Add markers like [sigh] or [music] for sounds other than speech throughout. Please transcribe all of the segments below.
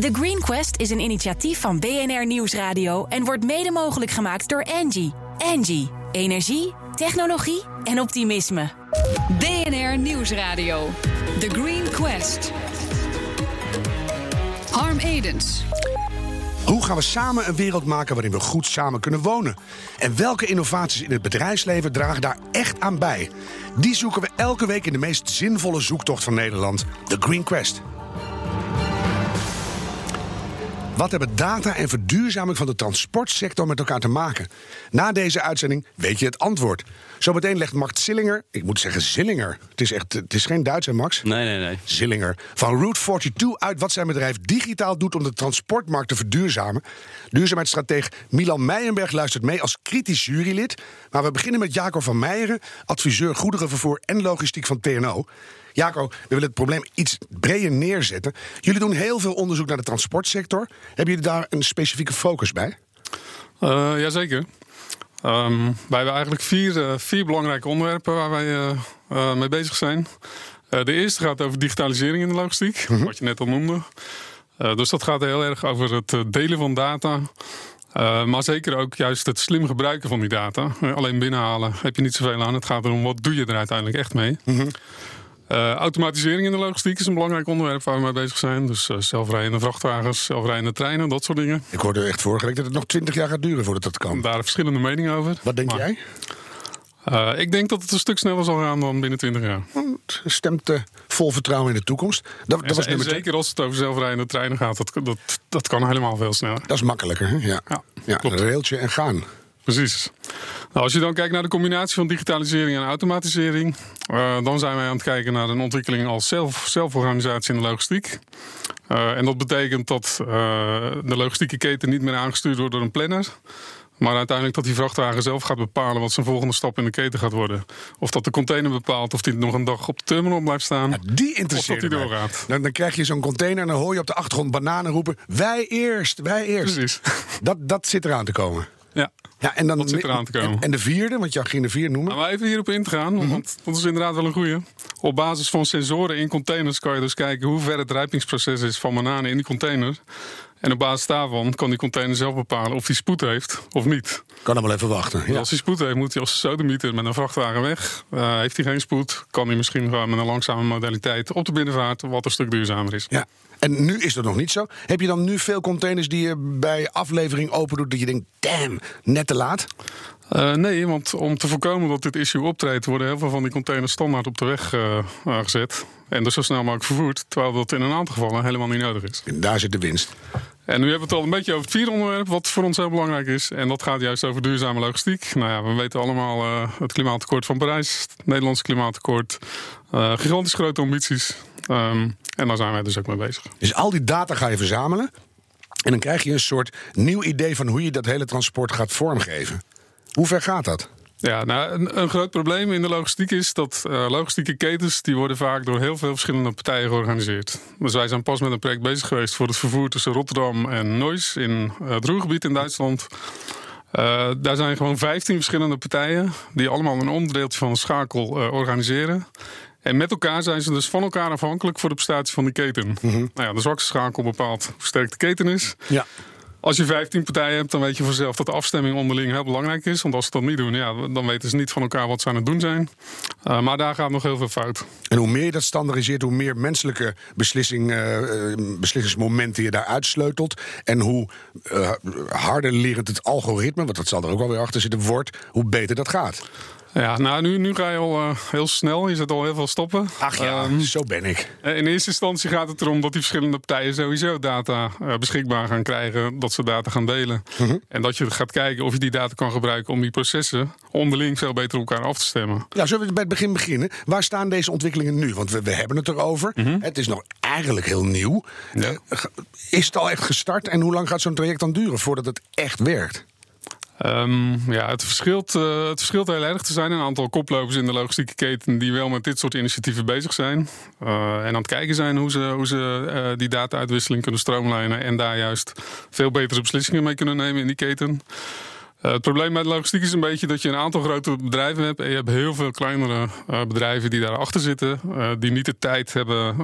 The Green Quest is een initiatief van BNR Nieuwsradio en wordt mede mogelijk gemaakt door Angie. Angie, energie, technologie en optimisme. BNR Nieuwsradio. The Green Quest. Harm Edens. Hoe gaan we samen een wereld maken waarin we goed samen kunnen wonen? En welke innovaties in het bedrijfsleven dragen daar echt aan bij? Die zoeken we elke week in de meest zinvolle zoektocht van Nederland, de Green Quest. Wat hebben data en verduurzaming van de transportsector met elkaar te maken? Na deze uitzending weet je het antwoord. Zometeen legt Mart Zillinger, ik moet zeggen Zillinger. Het is, echt, het is geen Duits, hè Max? Nee, nee, nee. Zillinger van Route 42 uit wat zijn bedrijf digitaal doet om de transportmarkt te verduurzamen. Duurzaamheidsstratege Milan Meijenberg luistert mee als kritisch jurylid. Maar we beginnen met Jacob van Meijeren, adviseur goederenvervoer en logistiek van TNO. Jaco, we willen het probleem iets breder neerzetten. Jullie doen heel veel onderzoek naar de transportsector. Hebben jullie daar een specifieke focus bij? Uh, jazeker. Um, wij hebben eigenlijk vier, uh, vier belangrijke onderwerpen waar wij uh, mee bezig zijn. de eerste gaat over digitalisering in de logistiek, mm -hmm. wat je net al noemde. dus dat gaat heel erg over het delen van data. maar zeker ook juist het slim gebruiken van die data. alleen binnenhalen heb je niet zoveel aan. Het gaat erom wat doe je er uiteindelijk echt mee. Mm -hmm. Uh, automatisering in de logistiek is een belangrijk onderwerp waar we mee bezig zijn. Dus uh, zelfrijdende vrachtwagens, zelfrijdende treinen, dat soort dingen. Ik hoorde echt vorige week dat het nog twintig jaar gaat duren voordat dat kan. Daar verschillende meningen over. Wat denk maar, jij? Uh, ik denk dat het een stuk sneller zal gaan dan binnen 20 jaar. Het stemt vol vertrouwen in de toekomst. Dat, en, dat was zeker als het over zelfrijdende treinen gaat, dat, dat, dat kan helemaal veel sneller. Dat is makkelijker, hè? Ja, ja, ja een railtje en gaan. Precies. Nou, als je dan kijkt naar de combinatie van digitalisering en automatisering, uh, dan zijn wij aan het kijken naar een ontwikkeling als zelf, zelforganisatie in de logistiek. Uh, en dat betekent dat uh, de logistieke keten niet meer aangestuurd wordt door een planner. Maar uiteindelijk dat die vrachtwagen zelf gaat bepalen wat zijn volgende stap in de keten gaat worden. Of dat de container bepaalt of die nog een dag op de terminal blijft staan. Ja, die interesseert Of dat die doorgaat. Dan, dan, krijg je zo'n container en dan hoor je op de achtergrond bananen roepen. Wij eerst, wij eerst. Precies. Dat, dat zit eraan te komen. Ja. Ja, en dan dat zit eraan te komen. En, en de vierde, want je ging de vier noemen. Nou, maar even hierop in te gaan, want mm -hmm. dat is inderdaad wel een goeie. Op basis van sensoren in containers kan je dus kijken hoe ver het rijpingsproces is van bananen in die container. En op basis daarvan kan die container zelf bepalen of hij spoed heeft of niet. Kan hem wel even wachten. Ja. Als hij spoed heeft, moet hij als sodemieter met een vrachtwagen weg. Uh, heeft hij geen spoed, kan hij misschien gewoon met een langzame modaliteit op de binnenvaart, wat een stuk duurzamer is. Ja. En nu is dat nog niet zo. Heb je dan nu veel containers die je bij aflevering open doet dat je denkt, damn, net te laat? Uh, nee, want om te voorkomen dat dit issue optreedt, worden heel veel van die containers standaard op de weg uh, gezet. En dus zo snel mogelijk vervoerd. Terwijl dat in een aantal gevallen helemaal niet nodig is. En daar zit de winst. En nu hebben we het al een beetje over het vierde onderwerp, wat voor ons heel belangrijk is. En dat gaat juist over duurzame logistiek. Nou ja, we weten allemaal uh, het klimaatakkoord van Parijs, het Nederlandse klimaatakkoord. gigantisch grote ambities. Um, en daar zijn wij dus ook mee bezig. Dus al die data ga je verzamelen. En dan krijg je een soort nieuw idee van hoe je dat hele transport gaat vormgeven. Hoe ver gaat dat? Ja, nou, een, een, groot probleem in de logistiek is dat uh, logistieke ketens die worden vaak door heel veel verschillende partijen georganiseerd. Dus wij zijn pas met een project bezig geweest voor het vervoer tussen Rotterdam en Neuss in uh, het Ruhrgebied in Duitsland. Uh, daar zijn gewoon 15 verschillende partijen die allemaal een onderdeeltje van een schakel organiseren. En met elkaar zijn ze dus van elkaar afhankelijk voor de prestatie van die keten. Mm -hmm. nou ja, de zwakste schakel bepaalt hoe sterk de keten is. Ja. Als je 15 partijen hebt, dan weet je vanzelf dat de afstemming onderling heel belangrijk is. Want als ze dat niet doen, ja, dan weten ze niet van elkaar wat ze aan het doen zijn. Uh, maar daar gaat nog heel veel fout. En hoe meer je dat standaardiseert, hoe meer menselijke beslissing, uh, beslissingsmomenten je daar uitsleutelt. En hoe uh, harder lerend het algoritme, want dat zal er ook wel weer achter zitten, wordt, hoe beter dat gaat. Ja, nou, nu, nu ga je al uh, heel snel. Je zet al heel veel stoppen. Ach ja, um, zo ben ik. In eerste instantie gaat het erom dat die verschillende partijen sowieso data uh, beschikbaar gaan krijgen. Dat ze data gaan delen. Uh -huh. En dat je gaat kijken of je die data kan gebruiken om die processen onderling veel beter op elkaar af te stemmen. Ja, zullen we bij het begin beginnen? Waar staan deze ontwikkelingen nu? Want we, we hebben het erover. -huh. Het is nog eigenlijk heel nieuw. Ja. Is het al echt gestart? En hoe lang gaat zo'n traject dan duren voordat het echt werkt? Um, ja, het verschilt, uh, het verschilt heel erg. Er zijn een aantal koplopers in de logistieke keten die wel met dit soort initiatieven bezig zijn. Uh, en aan het kijken zijn hoe ze, hoe ze uh, die data-uitwisseling kunnen stroomlijnen. En daar juist veel betere beslissingen mee kunnen nemen in die keten. Uh, het probleem met logistiek is een beetje dat je een aantal grote bedrijven hebt. En je hebt heel veel kleinere uh, bedrijven die daarachter zitten. Uh, die niet de tijd hebben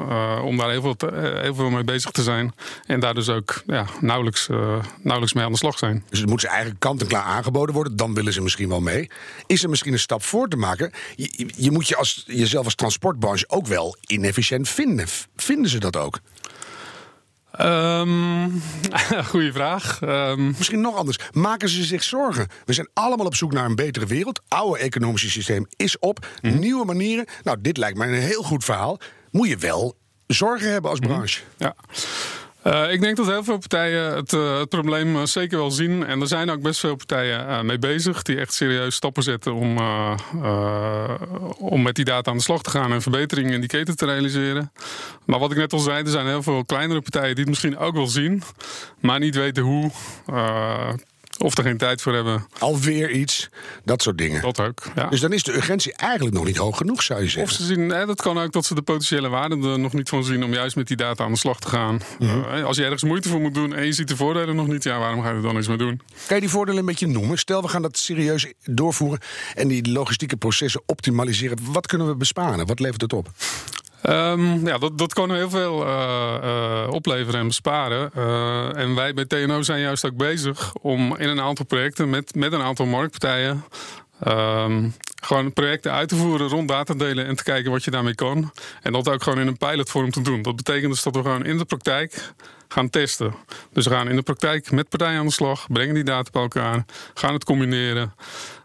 om daar heel veel, heel veel mee bezig te zijn. En daar dus ook ja, nauwelijks, nauwelijks mee aan de slag zijn. Dus het moet ze eigenlijk kant-en-klaar aangeboden worden. Dan willen ze misschien wel mee. Is er misschien een stap voor te maken? Je, je moet je als, jezelf als transportbranche ook wel inefficiënt vinden. Vinden ze dat ook? Um, [laughs] goeie vraag. Um, Misschien nog anders. Maken ze zich zorgen? We zijn allemaal op zoek naar een betere wereld. Oude economische systeem is op. Mm. Nieuwe manieren. Nou, dit lijkt mij een heel goed verhaal. Moet je wel zorgen hebben als branche. Mm. Ja. Uh, ik denk dat heel veel partijen het, het probleem uh, zeker wel zien. En er zijn ook best veel partijen mee bezig die echt serieus stappen zetten om, om met die data aan de slag te gaan en verbeteringen in die keten te realiseren. Maar wat ik net al zei, er zijn heel veel kleinere partijen die het misschien ook wel zien, maar niet weten hoe. Of er geen tijd voor hebben. Alweer iets, dat soort dingen. Dat ook, ja. Dus dan is de urgentie eigenlijk nog niet hoog genoeg, zou je zeggen. Of ze zien, dat kan ook dat ze de potentiële waarde er nog niet van zien... om juist met die data aan de slag te gaan. -hmm. uh, als je ergens moeite voor moet doen en je ziet de voordelen nog niet... ja, waarom ga je er dan iets mee doen? Kan je die voordelen een beetje noemen? Stel, we gaan dat serieus doorvoeren... en die logistieke processen optimaliseren. Wat kunnen we besparen? Wat levert het op? Um, ja, dat, dat kan heel veel uh, uh, opleveren en besparen. Uh, en wij bij TNO zijn juist ook bezig om in een aantal projecten met, met een aantal marktpartijen. Um, gewoon projecten uit te voeren rond datadelen en te kijken wat je daarmee kan. En dat ook gewoon in een pilotvorm te doen. Dat betekent dus dat we gewoon in de praktijk gaan testen. Dus we gaan in de praktijk met partijen aan de slag, brengen die data bij elkaar, gaan het combineren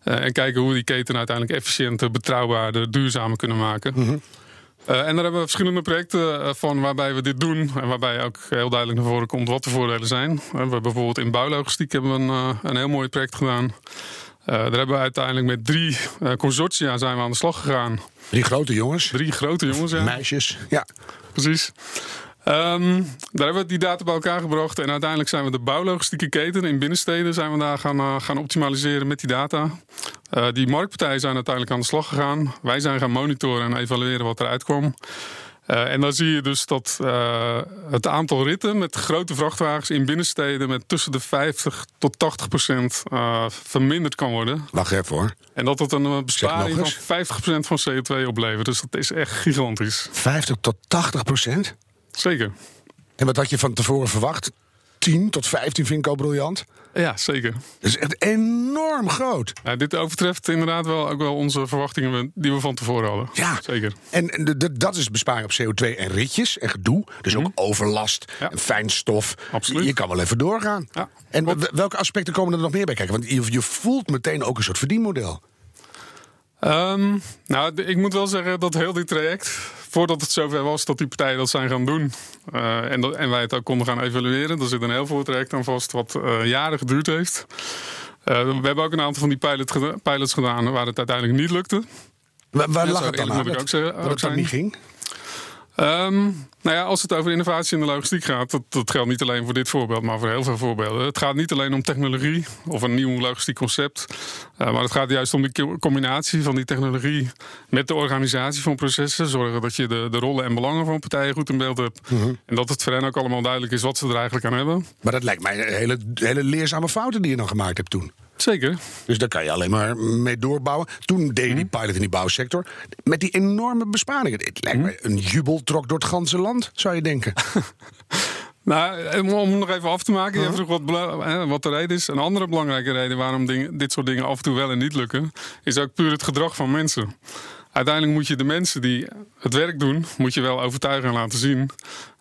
en kijken hoe we die keten uiteindelijk efficiënter, betrouwbaarder, duurzamer kunnen maken. -hmm. Uh, en daar hebben we verschillende projecten van waarbij we dit doen. En waarbij ook heel duidelijk naar voren komt wat de voordelen zijn. We hebben bijvoorbeeld in bouwlogistiek hebben we een, een heel mooi project gedaan. Uh, daar hebben we uiteindelijk met drie consortia zijn we aan de slag gegaan. Drie grote jongens. Drie grote jongens, ja. Meisjes, ja. Precies. Um, daar hebben we die data bij elkaar gebracht. En uiteindelijk zijn we de bouwlogistieke keten in binnensteden zijn we daar gaan, uh, gaan optimaliseren met die data. Uh, die marktpartijen zijn uiteindelijk aan de slag gegaan. Wij zijn gaan monitoren en evalueren wat eruit kwam. Uh, en dan zie je dus dat het aantal ritten met grote vrachtwagens in binnensteden met tussen de 50 tot 80 procent verminderd kan worden. Wacht even hoor. En dat dat een besparing van 50 procent van CO2 oplevert. Dus dat is echt gigantisch. 50 tot 80 procent? Zeker. En wat had je van tevoren verwacht? 10 tot 15 vind ik al briljant. Ja, zeker. Dat is echt enorm groot. Ja, dit overtreft inderdaad wel ook wel onze verwachtingen die we van tevoren hadden. Ja, zeker. En, dat is besparen op CO2 en ritjes en gedoe. Dus mm -hmm. ook overlast ja. en fijnstof. Absoluut. Je kan wel even doorgaan. Ja, en welke aspecten komen er nog meer bij kijken? Want je, je voelt meteen ook een soort verdienmodel. Um, nou, ik moet wel zeggen dat heel dit traject, voordat het zover was dat die partijen dat zijn gaan doen uh, en, dat, en, wij het ook konden gaan evalueren, er zit een heel veel traject aan vast wat uh, jaren geduurd heeft. Uh, we hebben ook een aantal van die pilot pilots gedaan waar het uiteindelijk niet lukte. Waar, waar lag het dan aan? Moet ik ook zeggen, dat het niet ging? Um, nou ja, als het over innovatie in de logistiek gaat, dat, dat, geldt niet alleen voor dit voorbeeld, maar voor heel veel voorbeelden. Het gaat niet alleen om technologie of een nieuw logistiek concept, uh, maar het gaat juist om die combinatie van die technologie met de organisatie van processen. Zorgen dat je de, de rollen en belangen van partijen goed in beeld hebt. Mhm. Uh -huh. En dat het voor hen ook allemaal duidelijk is wat ze er eigenlijk aan hebben. Maar dat lijkt mij een hele, hele leerzame fouten die je dan gemaakt hebt toen. Zeker. Dus daar kan je alleen maar mee doorbouwen. Toen deed je die pilot in die bouwsector. Met die enorme besparingen. Het lijkt me een jubeltrok door het ganse land, zou je denken. [laughs] Nou, om nog even af te maken, je vroeg wat, wat de reden is. Een andere belangrijke reden waarom ding, dit soort dingen af en toe wel en niet lukken, is ook puur het gedrag van mensen. Uiteindelijk moet je de mensen die het werk doen, moet je wel overtuigen en laten zien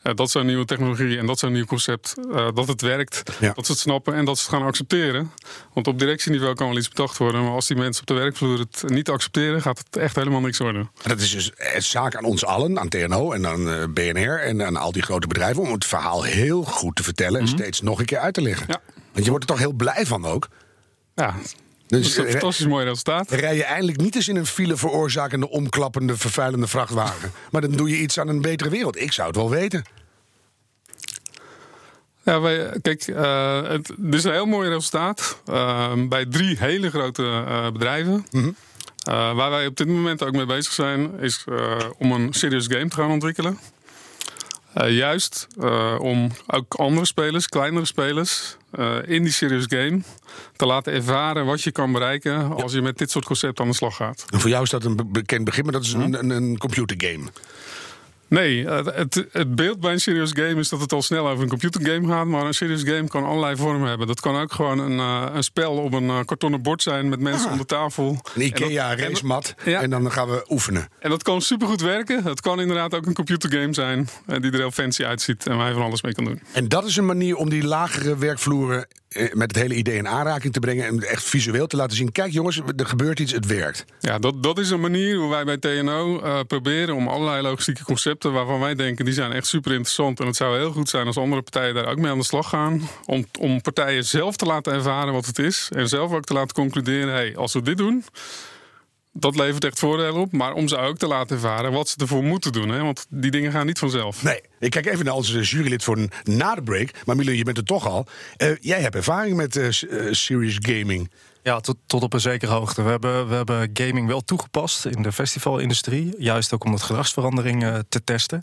uh, dat zo'n nieuwe technologie en dat zo'n nieuw concept, uh, dat het werkt, Ja. dat ze het snappen en dat ze het gaan accepteren. Want op directieniveau kan wel iets bedacht worden, maar als die mensen op de werkvloer het niet accepteren, gaat het echt helemaal niks worden. Dat is dus een zaak aan ons allen, aan TNO en aan BNR en aan al die grote bedrijven, om het verhaal heel goed te vertellen en steeds nog een keer uit te leggen. Ja. Want je wordt er toch heel blij van ook. Ja, Dus dat is een fantastisch mooi resultaat. rij je eindelijk niet eens in een file veroorzakende, omklappende, vervuilende vrachtwagen. [laughs] maar dan doe je iets aan een betere wereld. Ik zou het wel weten. Ja, wij, kijk, uh, het, is een heel mooi resultaat uh, bij drie hele grote uh, bedrijven. Mhm. waar wij op dit moment ook mee bezig zijn, is om een serious game te gaan ontwikkelen. Uh, juist uh, om ook andere spelers, kleinere spelers, uh, in die serious game te laten ervaren wat je kan bereiken als je met dit soort concepten aan de slag gaat. En voor jou is dat een bekend begin, maar dat is een, een, een computergame. Nee, het, het, beeld bij een serious game is dat het al snel over een computergame gaat. Maar een serious game kan allerlei vormen hebben. Dat kan ook gewoon een, uh, een spel op een uh, kartonnen bord zijn met mensen ah. om de tafel. Een Ikea racemat. En, ja. en dan gaan we oefenen. En dat kan supergoed werken. Het kan inderdaad ook een computergame zijn uh, die er heel fancy uitziet en waar je van alles mee kan doen. En dat is een manier om die lagere werkvloeren met het hele idee in aanraking te brengen en echt visueel te laten zien: kijk jongens, er gebeurt iets, het werkt. Ja, dat, dat is een manier hoe wij bij TNO proberen om allerlei logistieke concepten waarvan wij denken die zijn echt super interessant. En het zou heel goed zijn als andere partijen daar ook mee aan de slag gaan. Om, om partijen zelf te laten ervaren wat het is en zelf ook te laten concluderen: hey, als we dit doen dat levert echt voordelen op. Maar om ze ook te laten ervaren wat ze ervoor moeten doen. Hè? Want die dingen gaan niet vanzelf. Nee, ik kijk even naar onze jurylid voor na de break. Maar Milan, je bent er toch al. Uh, jij hebt ervaring met uh, serious gaming. Ja, tot, tot op een zekere hoogte. We hebben, we hebben gaming wel toegepast in de festivalindustrie. Juist ook om het gedragsverandering uh, te testen.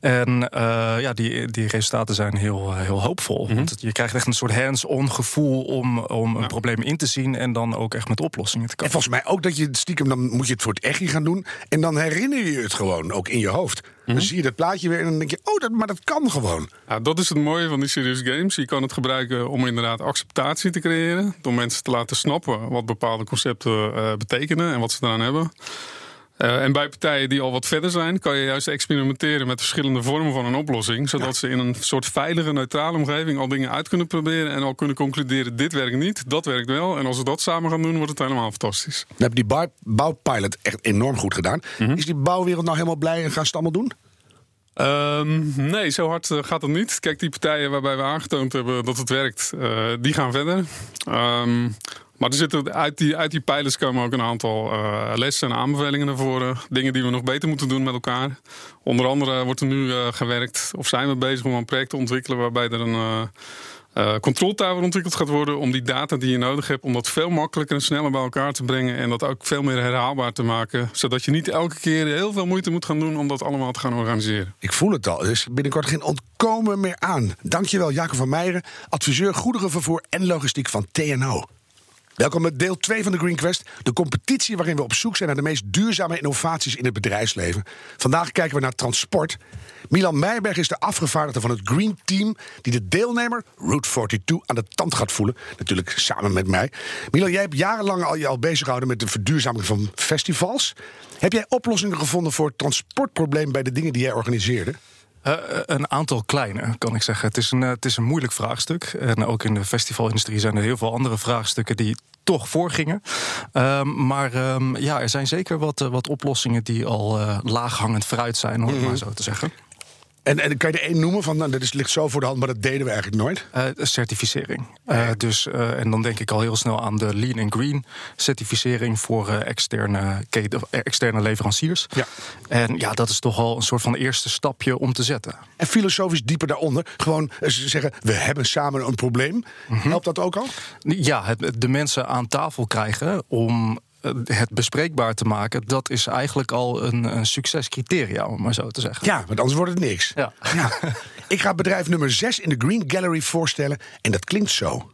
En uh, ja, die, die resultaten zijn heel, heel hoopvol. Mm -hmm. Want je krijgt echt een soort hands-on gevoel om, om een ja. probleem in te zien. En dan ook echt met oplossingen te komen. En volgens mij ook dat je stiekem, dan moet je het voor het echt gaan doen. En dan herinner je het gewoon ook in je hoofd. Dan Mhm. zie je dat plaatje weer en dan denk je, oh, dat, maar dat kan gewoon. Ja, dat is het mooie van die serious games. Je kan het gebruiken om inderdaad acceptatie te creëren. Door mensen te laten snappen wat bepaalde concepten uh, betekenen en wat ze eraan hebben. Uh, en bij partijen die al wat verder zijn, kan je juist experimenteren met verschillende vormen van een oplossing. Zodat ja. ze in een soort veilige, neutrale omgeving al dingen uit kunnen proberen. En al kunnen concluderen: dit werkt niet, dat werkt wel. En als we dat samen gaan doen, wordt het helemaal fantastisch. Dan heb je die bouwpilot echt enorm goed gedaan. Mm -hmm. Is die bouwwereld nou helemaal blij en gaan ze het allemaal doen? Um, nee, zo hard uh, gaat het niet. Kijk, die partijen waarbij we aangetoond hebben dat het werkt, uh, die gaan verder. Um, maar er zitten uit die, uit die pijlers komen ook een aantal uh, lessen en aanbevelingen naar voren. Dingen die we nog beter moeten doen met elkaar. Onder andere wordt er nu uh, gewerkt, of zijn we bezig om een project te ontwikkelen waarbij er een uh, uh, control tower ontwikkeld gaat worden. Om die data die je nodig hebt, om dat veel makkelijker en sneller bij elkaar te brengen. En dat ook veel meer herhaalbaar te maken. Zodat je niet elke keer heel veel moeite moet gaan doen om dat allemaal te gaan organiseren. Ik voel het al. Is binnenkort geen ontkomen meer aan. Dankjewel, Jacob van Meijeren, adviseur goederenvervoer en logistiek van TNO. Welkom met deel 2 van de Green Quest. De competitie waarin we op zoek zijn naar de meest duurzame innovaties in het bedrijfsleven. Vandaag kijken we naar transport. Milan Meijberg is de afgevaardigde van het Green Team... die de deelnemer, Route 42, aan de tand gaat voelen. Natuurlijk samen met mij. Milan, jij hebt jarenlang al je al bezig gehouden met de verduurzaming van festivals. Heb jij oplossingen gevonden voor het transportprobleem... bij de dingen die jij organiseerde? Uh, een aantal kleine, kan ik zeggen. Het is, een, uh, het is een moeilijk vraagstuk. En ook in de festivalindustrie zijn er heel veel andere vraagstukken die toch voorgingen. Um, maar um, ja, er zijn zeker wat, uh, wat oplossingen die al laaghangend fruit zijn, om het mm -hmm. maar zo te zeggen. En, en kan je er één noemen van, nou, dat is, ligt zo voor de hand, maar dat deden we eigenlijk nooit? Uh, certificering. Uh, dus, uh, en dan denk ik al heel snel aan de Lean and Green certificering voor externe, externe leveranciers. Ja. En ja, dat is toch al een soort van eerste stapje om te zetten. En filosofisch dieper daaronder, gewoon ze zeggen, we hebben samen een probleem. Mm -hmm. Helpt dat ook al? Ja, het, de mensen aan tafel krijgen om het bespreekbaar te maken, dat is eigenlijk al een, een succescriteria, om maar zo te zeggen. Ja, want anders wordt het niks. Ja. ja. [laughs] Ik ga bedrijf nummer 6 in de Green Gallery voorstellen en dat klinkt zo.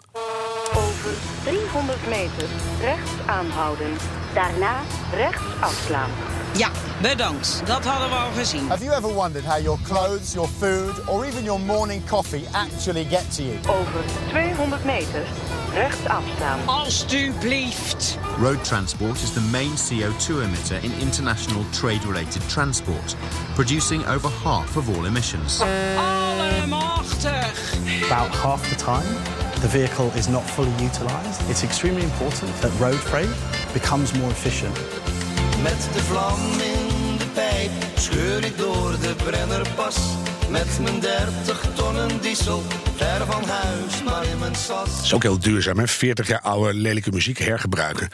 Over 300 meter rechts aanhouden. Daarna rechts afslaan. Ja, bedankt. Dat hadden we al gezien. Have you ever wondered how your clothes, your food or even your morning coffee actually get to you? Over 200 meter rechts afstaan. Alsjeblieft. Road transport is the main CO2 emitter in international trade-related transport, producing over half of all emissions. Allemachtig. About half the time, the vehicle is not fully utilized. It's extremely important that road freight becomes more efficient. Met de vlam in de pijp scheur ik door de Brennerpas. Met mijn 30 ton van een diesel, ver van huis, maar in mijn stad. Dat is ook heel duurzaam, hè? 40 jaar oude lelijke muziek hergebruiken.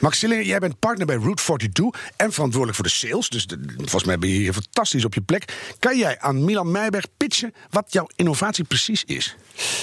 Max Sillinger, jij bent partner bij Route 42 en verantwoordelijk voor de sales. Dus de- volgens mij ben je hier fantastisch op je plek. Kan jij aan Milan Meijberg pitchen wat jouw innovatie precies is?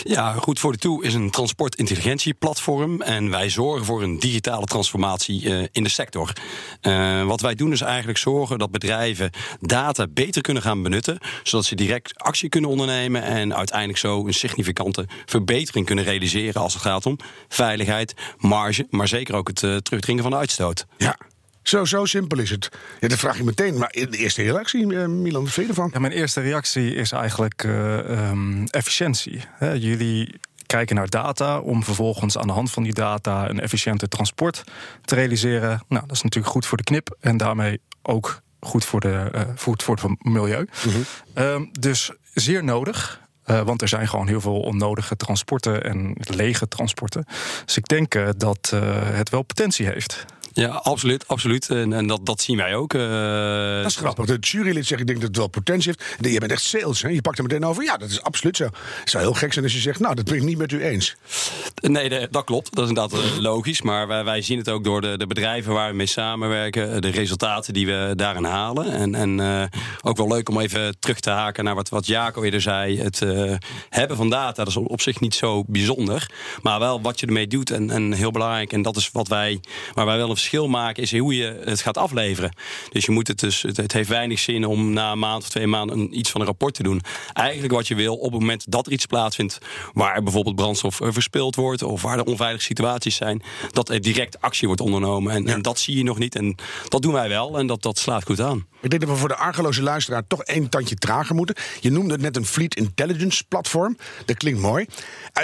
Ja, Goed voor de Toe is een transportintelligentieplatform. En wij zorgen voor een digitale transformatie eh, in de sector. Eh, wat wij doen is eigenlijk zorgen dat bedrijven data beter kunnen gaan benutten. Zodat ze direct actie kunnen ondernemen. En uiteindelijk zo een significante verbetering kunnen realiseren als het gaat om veiligheid, marge. Maar zeker ook het eh, terugdringen van de uitstoot. Ja. Zo, zo simpel is het. Ja, dat vraag je meteen. Maar de eerste reactie, eh, Milan, wat vind je ervan? Ja, mijn eerste reactie is eigenlijk eh, ehm, efficiëntie. Hè, jullie kijken naar data om vervolgens aan de hand van die data een efficiënter transport te realiseren. Nou, dat is natuurlijk goed voor de knip en daarmee ook goed voor, de, voor het milieu. Ehm, dus zeer nodig. Eh, want er zijn gewoon heel veel onnodige transporten en lege transporten. Dus ik denk eh, dat eh, het wel potentie heeft. Ja, absoluut. absoluut. En, en dat, dat zien wij ook. eh, Dat is grappig. De jurylid zegt, ik denk dat het wel potentie heeft. Je bent echt sales, hè? Je pakt er meteen over. Ja, dat is absoluut zo. Het zou heel gek zijn als je zegt, nou, dat ben ik niet met u eens. Nee, dat klopt. Dat is inderdaad eh, logisch. Maar wij, wij zien het ook door de, de bedrijven waar we mee samenwerken. eh, De resultaten die we daarin halen. En, en ook wel leuk om even terug te haken naar wat, wat Jaco eerder zei. Het hebben van data, dat is op zich niet zo bijzonder. Maar wel wat je ermee doet. En, en heel belangrijk. En dat is wat wij, waar wij wel een verschil maken. Is hoe je het gaat afleveren. Dus je moet het dus. Het, het heeft weinig zin om na een maand of twee maanden een, iets van een rapport te doen. Eigenlijk wat je wil op het moment dat er iets plaatsvindt. waar bijvoorbeeld brandstof eh, verspild wordt. of waar er onveilige situaties zijn. dat er direct actie wordt ondernomen. En, en dat zie je nog niet. En dat doen wij wel. En dat, dat slaat goed aan. Ik denk dat we voor de argeloze luisteraar toch één tandje trager moeten. Je noemde het net een Fleet Intelligence platform. Dat klinkt mooi.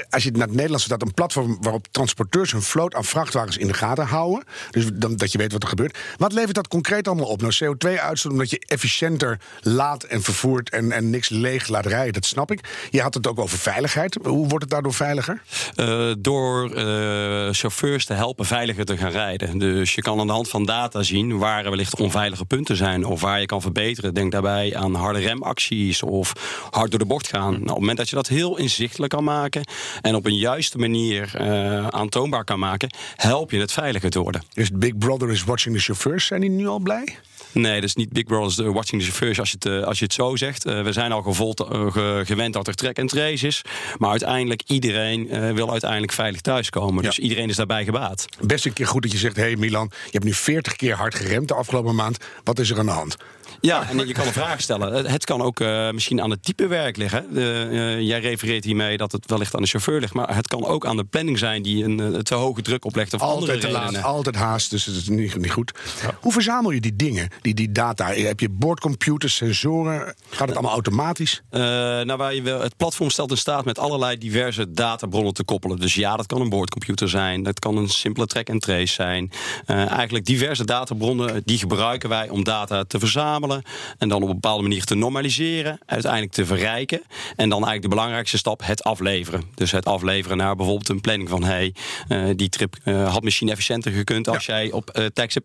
Als je het naar het Nederlands staat, een platform waarop transporteurs hun vloot aan vrachtwagens in de gaten houden. Dus dan, dat je weet wat er gebeurt. Wat levert dat concreet allemaal op? Nou, CO2-uitstoot, omdat je efficiënter laat en vervoert en, en niks leeg laat rijden. Dat snap ik. Je had het ook over veiligheid. Hoe wordt het daardoor veiliger? Eh, door eh, chauffeurs te helpen veiliger te gaan rijden. Dus je kan aan de hand van data zien waar er wellicht onveilige punten zijn of waar je kan verbeteren. Denk daarbij aan harde remacties of hard door de bocht gaan. Nou, op het moment dat je dat heel inzichtelijk kan maken en op een juiste manier eh, aantoonbaar kan maken, help je het veiliger te worden. Dus Big Brother is watching the chauffeurs. Zijn die nu al blij? Nee, dat is niet Big Brother's uh, watching the chauffeurs als je het, uh, als je het zo zegt. Uh, we zijn al gevold, ge, gewend dat er track en trace is. Maar uiteindelijk, iedereen wil uiteindelijk veilig thuiskomen. Ja. Dus iedereen is daarbij gebaat. Best een keer goed dat je zegt, hé hey Milan, je hebt nu 40 keer hard geremd de afgelopen maand. Wat is er aan de hand? Ja, en je kan een vraag stellen. Het kan ook uh, misschien aan het type werk liggen. Uh, jij refereert hiermee dat het wellicht aan de chauffeur ligt. Maar het kan ook aan de planning zijn die een te hoge druk oplegt. Of altijd andere te laat, altijd haast, dus het is niet, niet goed. Ja. Hoe verzamel je die dingen, die, die data? Heb je boordcomputers, sensoren? Gaat het allemaal automatisch? Uh, nou, waar je wel, het platform stelt in staat met allerlei diverse databronnen te koppelen. Dus ja, dat kan een boordcomputer zijn. Dat kan een simpele track and trace zijn. Uh, eigenlijk diverse databronnen, die gebruiken wij om data te verzamelen. En dan op een bepaalde manier te normaliseren. Uiteindelijk te verrijken. En dan eigenlijk de belangrijkste stap, het afleveren. Dus het afleveren naar bijvoorbeeld een planning van... hey, uh, die trip had misschien efficiënter gekund... als ja. jij op uh, tax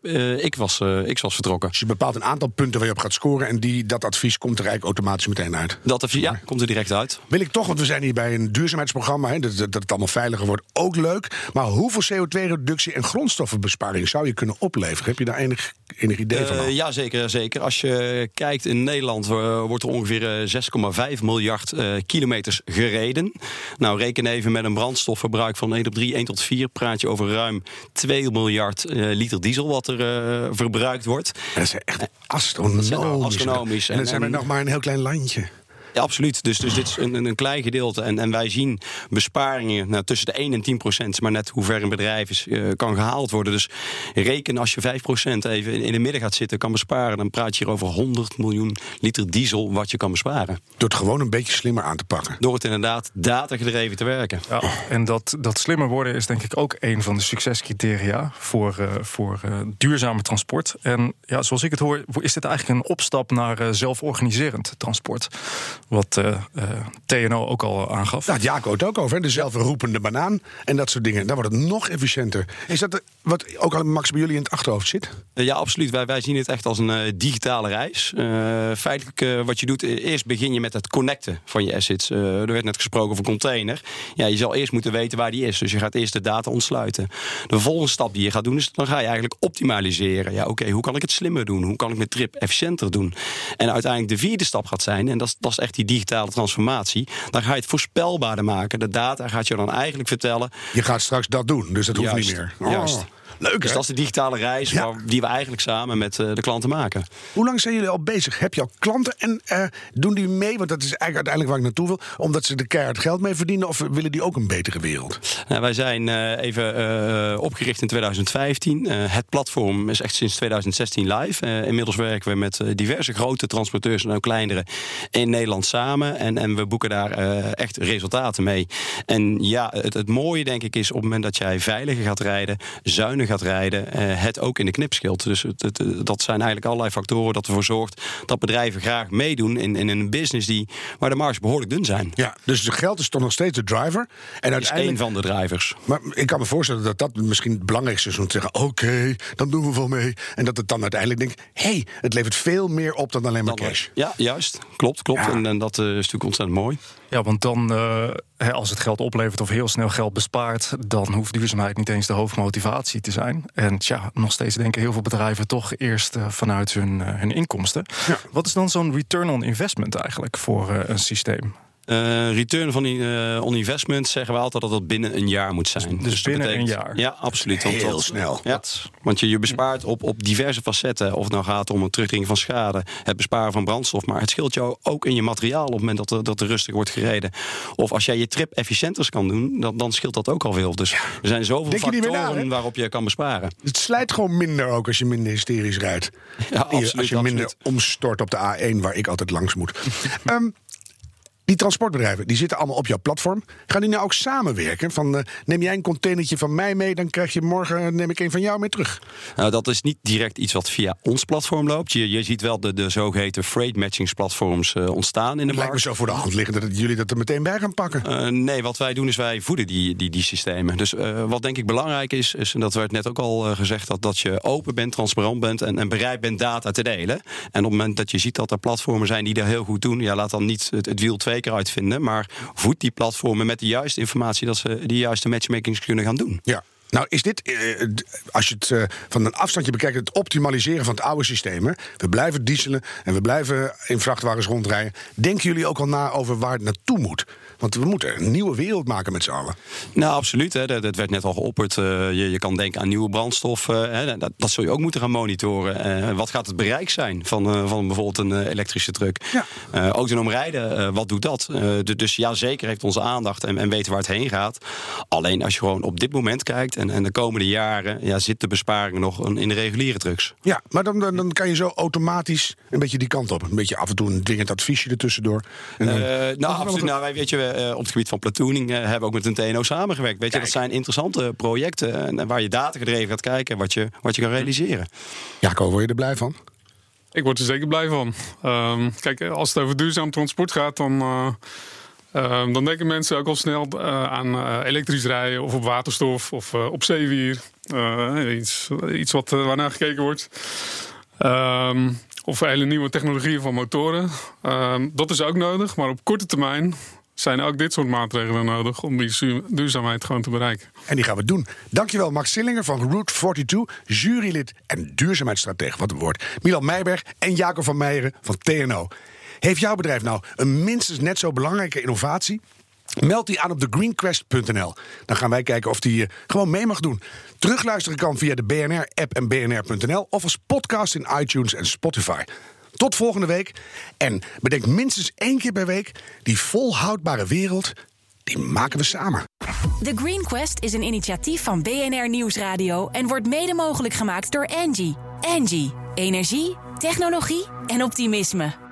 X, was, X was vertrokken. Dus je bepaalt een aantal punten waar je op gaat scoren... en die, dat advies komt er eigenlijk automatisch meteen uit. Dat advies, ja, komt er direct uit. Wil ik toch, want we zijn hier bij een duurzaamheidsprogramma... Hè, dat, dat het allemaal veiliger wordt, ook leuk. Maar hoeveel CO2-reductie en grondstoffenbesparing... zou je kunnen opleveren? Heb je daar enig, enig idee van? Uh, ja, zeker, zeker. Als je kijkt in Nederland uh, wordt er ongeveer 6,5 miljard uh, kilometers gereden. Nou, reken even met een brandstofverbruik van 1 op 3, 1 tot 4. Praat je over ruim 2 miljard liter diesel wat er verbruikt wordt. Dat is echt astronomisch. Dat astronomisch. En, en dat zijn we nog maar een heel klein landje. Ja, absoluut. Dus, dus dit is een, een klein gedeelte. En, en wij zien besparingen nou, tussen de 1 en 10 procent. Maar net hoe ver een bedrijf is, uh, kan gehaald worden. Dus reken als je 5 procent even in de midden gaat zitten, kan besparen. Dan praat je hier over 100 miljoen liter diesel wat je kan besparen. Door het gewoon een beetje slimmer aan te pakken. Door het inderdaad datagedreven te werken. Ja, en dat, dat slimmer worden is denk ik ook een van de succescriteria voor, uh, voor uh, duurzame transport. En ja, zoals ik het hoor, is dit eigenlijk een opstap naar uh, zelforganiserend transport. Wat uh, uh, TNO ook al aangaf. Nou, Jaco het ook over, de zelfroepende banaan en dat soort dingen. Dan wordt het nog efficiënter. Is dat wat ook al Max bij jullie in het achterhoofd zit? Uh, ja, absoluut. Wij, wij zien het echt als een uh, digitale reis. Uh, feitelijk wat je doet, eerst begin je met het connecten van je assets. er werd net gesproken over container. Ja, je zal eerst moeten weten waar die is. Dus je gaat eerst de data ontsluiten. De volgende stap die je gaat doen, is dan ga je eigenlijk optimaliseren. Ja, oké, okay, hoe kan ik het slimmer doen? Hoe kan ik mijn trip efficiënter doen? En uiteindelijk de vierde stap gaat zijn, en dat is, dat is echt die digitale transformatie. Dan ga je het voorspelbaarder maken. De data gaat je dan eigenlijk vertellen. Je gaat straks dat doen, dus dat hoeft Juist. niet meer. Oh. Juist. Leuk, dus dat is de digitale reis ja. waar, die we eigenlijk samen met uh, de klanten maken. Hoe lang zijn jullie al bezig? Heb je al klanten en uh, doen die mee? Want dat is eigenlijk uiteindelijk waar ik naartoe wil. Omdat ze er keihard geld mee verdienen of willen die ook een betere wereld? Nou, wij zijn uh, even opgericht in 2015. het platform is echt sinds 2016 live. inmiddels werken we met diverse grote transporteurs en ook kleinere in Nederland samen. En, en we boeken daar echt resultaten mee. En ja, het, het mooie denk ik is op het moment dat jij veiliger gaat rijden, zuiniger gaat rijden, uh, het ook in de knip scheelt. Dus het, het, dat zijn eigenlijk allerlei factoren dat ervoor zorgt dat bedrijven graag meedoen in, in een business die, waar de marges behoorlijk dun zijn. Ja, dus de geld is toch nog steeds de driver. En uiteindelijk, is één van de drivers. Maar ik kan me voorstellen dat dat misschien het belangrijkste is om te zeggen: oké, okay, dan doen we wel mee. En dat het dan uiteindelijk denkt: hé, hey, het levert veel meer op dan alleen maar dan, cash. Ja, juist. Klopt, klopt. Ja. En, en, dat uh, is natuurlijk ontzettend mooi. Ja, want dan, uh, als het geld oplevert of heel snel geld bespaart, dan hoeft duurzaamheid niet eens de hoofdmotivatie te zijn. En tja, nog steeds denken heel veel bedrijven toch eerst uh, vanuit hun, uh, hun inkomsten. Ja. Wat is dan zo'n return on investment eigenlijk voor een systeem? Uh, return van uh, on investment zeggen we altijd dat dat binnen een jaar moet zijn. Dus, dus binnen betekent, een jaar? Ja, absoluut. Want Heel dat, snel. Ja, want je, je bespaart op, op diverse facetten. Of het nou gaat om het terugdringen van schade, het besparen van brandstof. Maar het scheelt jou ook in je materiaal op het moment dat er, dat er rustig wordt gereden. Of als jij je trip efficiënter kan doen, dan, dan scheelt dat ook al veel. Dus er zijn zoveel Denk factoren waarop je kan besparen. Het slijt gewoon minder ook als je minder hysterisch rijdt. Ja, absoluut, als je minder absoluut. omstort op de A1 waar ik altijd langs moet. um, [laughs] Die transportbedrijven die zitten allemaal op jouw platform. Gaan die nou ook samenwerken? Van, uh, neem jij een containertje van mij mee, dan krijg je morgen neem ik een van jou mee terug. Nou, dat is niet direct iets wat via ons platform loopt. Je, je ziet wel de, de zogeheten freight matchingsplatforms uh, ontstaan in de markt. lijkt me zo voor de hand liggend dat jullie dat er meteen bij gaan pakken. Nee, wat wij doen is wij voeden die, die, die systemen. Dus wat denk ik belangrijk is, is, en dat werd net ook al gezegd, dat, dat je open bent, transparant bent en, en bereid bent data te delen. En op het moment dat je ziet dat er platformen zijn die dat heel goed doen, ja, laat dan niet het, het wiel twee keer uitvinden, maar voed die platformen met de juiste informatie dat ze die juiste matchmakings kunnen gaan doen. Ja. Nou, is dit, eh, als je het eh, van een afstandje bekijkt, het optimaliseren van het oude systeem. We blijven dieselen en we blijven in vrachtwagens rondrijden. Denken jullie ook al na over waar het naartoe moet? Want we moeten een nieuwe wereld maken met z'n allen. Nou, absoluut. Hè. Dat, dat werd net al geopperd. Uh, je, je kan denken aan nieuwe brandstof. Uh, hè. Dat, dat zul je ook moeten gaan monitoren. Uh, wat gaat het bereik zijn van, van bijvoorbeeld een elektrische truck? Ja. autonoom rijden, wat doet dat? De, dus ja, zeker heeft onze aandacht en, en weten waar het heen gaat. Alleen als je gewoon op dit moment kijkt en, en de komende jaren... Ja, zit de besparing nog in de reguliere trucks. Ja, maar dan, dan, dan kan je zo automatisch een beetje die kant op. Een beetje af en toe een dwingend adviesje ertussendoor. En nou, absoluut. Nou, wij, weet je, uh, op het gebied van platooning uh, hebben we ook met een TNO samengewerkt. Weet je, dat zijn interessante projecten uh, waar je data gedreven gaat kijken wat je, wat je kan realiseren. Jaco, word je er blij van? Ik word er zeker blij van. Um, kijk, als het over duurzaam transport gaat, dan. Uh, dan denken mensen ook al snel aan elektrisch rijden of op waterstof of op zeewier. iets, iets wat, waarnaar gekeken wordt. Um, of hele nieuwe technologieën van motoren. Um, dat is ook nodig, maar op korte termijn zijn ook dit soort maatregelen nodig om die duurzaamheid gewoon te bereiken. En die gaan we doen. Dankjewel Max Sillinger van Route 42, jurylid en duurzaamheidsstratege. Wat een woord. Milan Meijberg en Jacob van Meijeren van TNO. Heeft jouw bedrijf nou een minstens net zo belangrijke innovatie? Meld die aan op thegreenquest.nl. Dan gaan wij kijken of die uh, gewoon mee mag doen. Terugluisteren kan via de BNR-app en bnr.nl... of als podcast in iTunes en Spotify. Tot volgende week. En bedenk minstens één keer per week... die volhoudbare wereld, die maken we samen. The Green Quest is een initiatief van BNR Nieuwsradio... en wordt mede mogelijk gemaakt door Angie. Angie, energie, technologie en optimisme.